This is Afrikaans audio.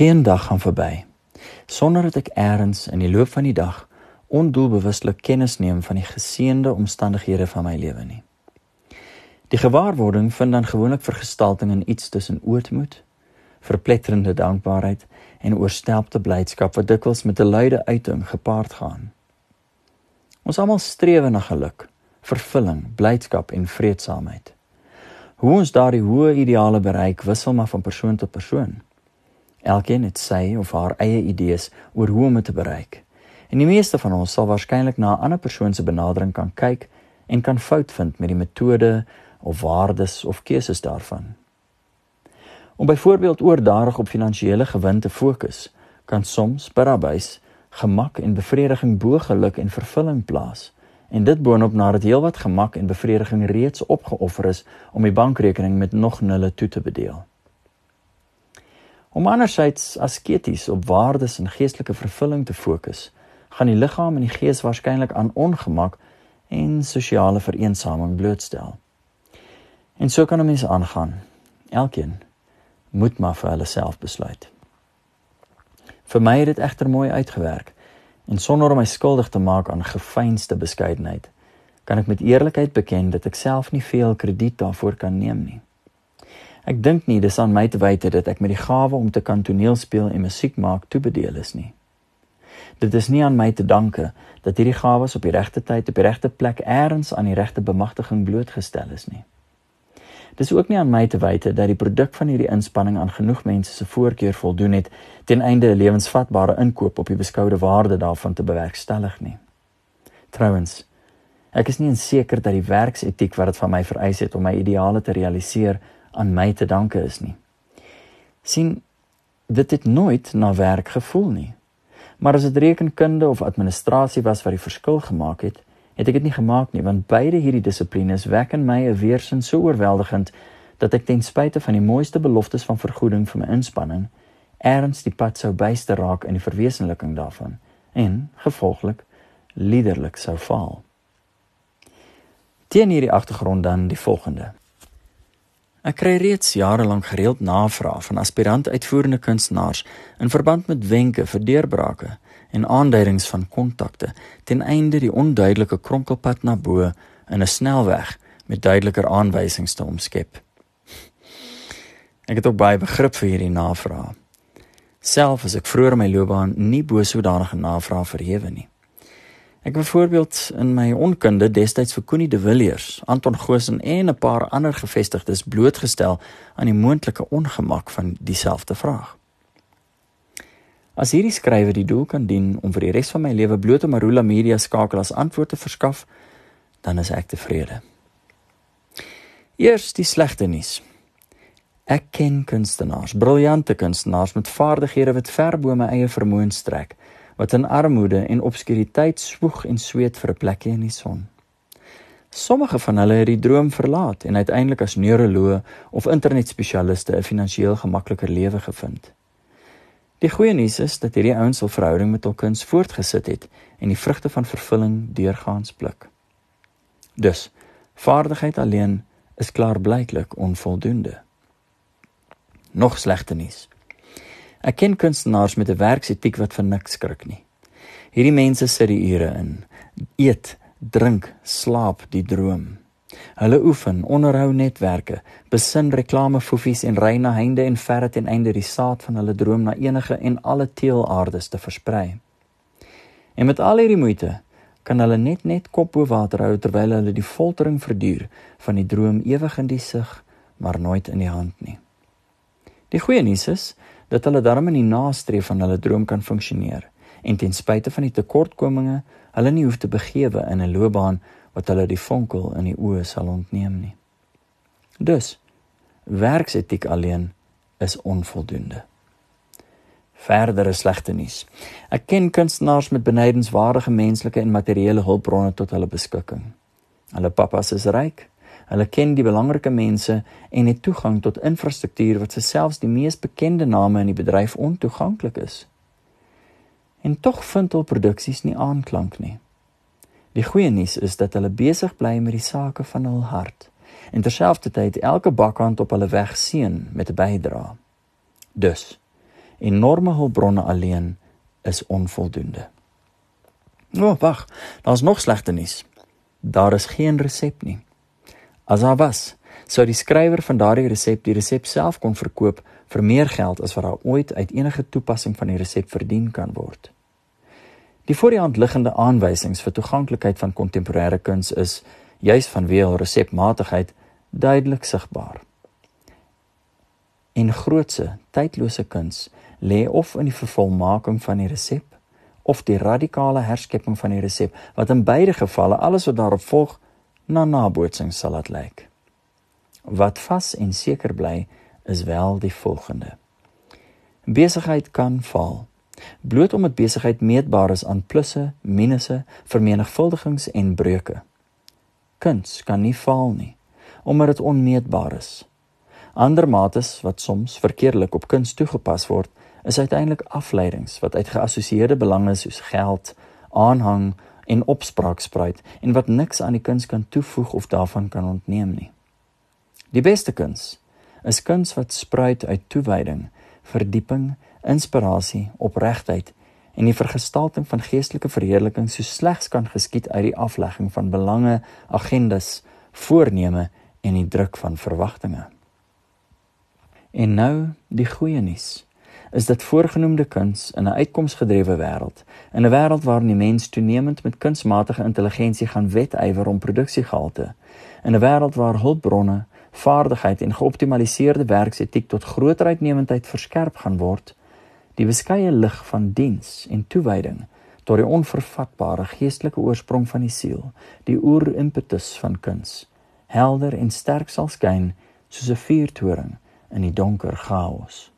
Geen dag gaan verby sonder dat ek eers in die loop van die dag ondoelbewustelik kennis neem van die geseënde omstandighede van my lewe nie. Die gewaarwording vind dan gewoonlik vergestalting in iets tussen ootmoed, verpletterende dankbaarheid en oorstelpte blydskap wat dikwels met 'n luide uiting gepaard gaan. Ons almal streef na geluk, vervulling, blydskap en vredesaamheid. Hoe ons daardie hoë ideale bereik, wissel maar van persoon tot persoon. Elkeen het sy of haar eie idees oor hoe om dit te bereik. En die meeste van ons sal waarskynlik na 'n ander persoon se benadering kan kyk en kan fout vind met die metode of waardes of keuses daarvan. Om byvoorbeeld oordadig op finansiële gewin te fokus, kan soms parabuis gemak en bevrediging bo geluk en vervulling plaas. En dit boonop nadat heelwat gemak en bevrediging reeds opgeoffer is om die bankrekening met nog nulle toe te bedeel. Om andersins asketies op waardes en geestelike vervulling te fokus, gaan die liggaam en die gees waarskynlik aan ongemak en sosiale vereensaming blootstel. En so kan 'n mens aangaan. Elkeen moet maar vir hulle self besluit. Vir my het dit egter mooi uitgewerk en sonder om my skuldig te maak aan gefeinste beskeidenheid, kan ek met eerlikheid beken dat ek self nie veel krediet daarvoor kan neem nie. Ek dink nie dis aan my te wyte dat ek met die gawe om te kan toneel speel en musiek maak toebedeel is nie. Dit is nie aan my te danke dat hierdie gawes op die regte tyd op die regte plek eers aan die regte bemagtiging blootgestel is nie. Dis ook nie aan my te wyte dat die produk van hierdie inspanning aan genoeg mense se voorkeur voldoen het ten einde 'n lewensvatbare inkoop op die beskoude waarde daarvan te bewerkstellig nie. Trouwens, ek is nie seker dat die werksetiek wat dit van my vereis het om my ideale te realiseer aan my te danke is nie. sien dit het nooit na werk gevoel nie. Maar as dit rekenkunde of administrasie was wat die verskil gemaak het, het ek dit nie gemaak nie want beide hierdie dissiplines wek in my 'n weerstand so oorweldigend dat ek ten spyte van die mooiste beloftes van vergoeding vir my inspanning erns die pad sou byste raak in die verwesenliking daarvan en gevolglik liderlik sou faal. Teen hierdie agtergrond dan die volgende. Ek kry reeds jare lank gereeld navrae van aspirant uitvoerende kunstenaars in verband met wenke vir deurbrake en aanduidings van kontakte ten einde die onduidelike kronkelpad na bo in 'n snelweg met duideliker aanwysings te omskep. Ek het ook baie begrip vir hierdie navrae. Self as ek vroeër in my loopbaan nie bo sodanige navrae verhewe nie. Ek byvoorbeeld in my onkunde destyds vir Connie de Villiers, Anton Goosen en 'n paar ander gevestigdes blootgestel aan die moontlike ongemak van dieselfde vraag. As hierdie skrywe die doel kan dien om vir die res van my lewe bloot om Marula Media skakel as antwoord te verskaf, dan is ek tevrede. Eers die slegte nuus. Ek ken kunstenaars, briljante kunstenaars met vaardighede wat ver bo my eie vermoë strek, wat in armoede en obskuriteit swoeg en sweet vir 'n plekjie in die son. Sommige van hulle het die droom verlaat en uiteindelik as neuroloë of internetspesialiste 'n finansiëel gemakliker lewe gevind. Die goeie nuus is dat hierdie ouens hul verhouding met hul kuns voortgesit het en die vrugte van vervulling deurgaans pluk. Dus, vaardigheid alleen is klaarblyklik onvoldoende. Nog slegter nuus. Ek ken kunstenaars met 'n werksetiek wat vir niks skrik nie. Hierdie mense sit die ure in, eet, drink, slaap die droom. Hulle oefen onderhou netwerke, besin reklamefoffies en ry na heinde en verre ten einde die saad van hulle droom na enige en alle teelaardes te versprei. En met al hierdie moeite kan hulle net net kop bo water hou terwyl hulle die foltering verduur van die droom ewig in die sig, maar nooit in die hand nie. Die goeie nuus is dat hulle daarmee in die nastreef van hulle droom kan funksioneer en ten spyte van die tekortkominge, hulle nie hoef te begewe in 'n loopbaan wat hulle die vonkel in die oë sal ontneem nie. Dus werksetiek alleen is onvoldoende. Verdere slegte nuus. Ek ken kunstenaars met benydenswaardige menslike en materiële hulpbronne tot hulle beskikking. Hulle pappas is ryk. Hulle ken die belangrike mense en het toegang tot infrastruktuur wat selfs die mees bekende name in die bedryf ontoeganklik is. En tog vind hul produksies nie aanklank nie. Die goeie nuus is dat hulle besig bly met die sake van hul hart en terselfdertyd elke bakkant op hulle weg seën met 'n bydrae. Dus enorme hulpbronne alleen is onvoldoende. O, oh, wag, daar's nog slegte nuus. Daar is geen resep nie. As daar was, sou die skrywer van daardie resep die resep self kon verkoop vir meer geld as wat daar ooit uit enige toepassing van die resep verdien kan word. Die voor die hand liggende aanwysings vir toeganklikheid van kontemporêre kuns is juis vanweë hul resepmatigheid duidelik sigbaar. En grootse, tydlose kuns lê of in die vervolmaking van die resep of die radikale herskepping van die resep wat in beide gevalle alles wat daarop volg na nabootsing sal laat lyk. Wat vas en seker bly is wel die volgende. Besigheid kan val bloot omdat besigheid meetbaar is aan plusse, minusse, vermenigvuldigings en breuke. Kuns kan nie val nie omdat dit onmeetbaar is. Ander mates wat soms verkeerdelik op kuns toegepas word, is uiteindelik afleidings wat uit geassosieerde belange soos geld, aanhang en opspraak spruit en wat niks aan die kuns kan toevoeg of daarvan kan ontneem nie. Die beste kuns is kuns wat spruit uit toewyding, verdieping, inspirasie, opregtheid en die vergestalting van geestelike verheerliking so slegs kan geskied uit die aflegging van belange, agendas, voorneme en die druk van verwagtinge. En nou die goeie nuus is dit voorgenoemde kuns in 'n uitkomsgedrewe wêreld, in 'n wêreld waarin die mens toenemend met kunsmatige intelligensie gaan wedywer om produksiegehalte, in 'n wêreld waar hulpbronne, vaardigheid en geoptimaliseerde werksetiek tot groter uitnemendheid verskerp gaan word, die beskeie lig van diens en toewyding tot die onvervatbare geestelike oorsprong van die siel, die oerimpetus van kuns, helder en sterk sal skyn soos 'n vuurtoring in die donker chaos.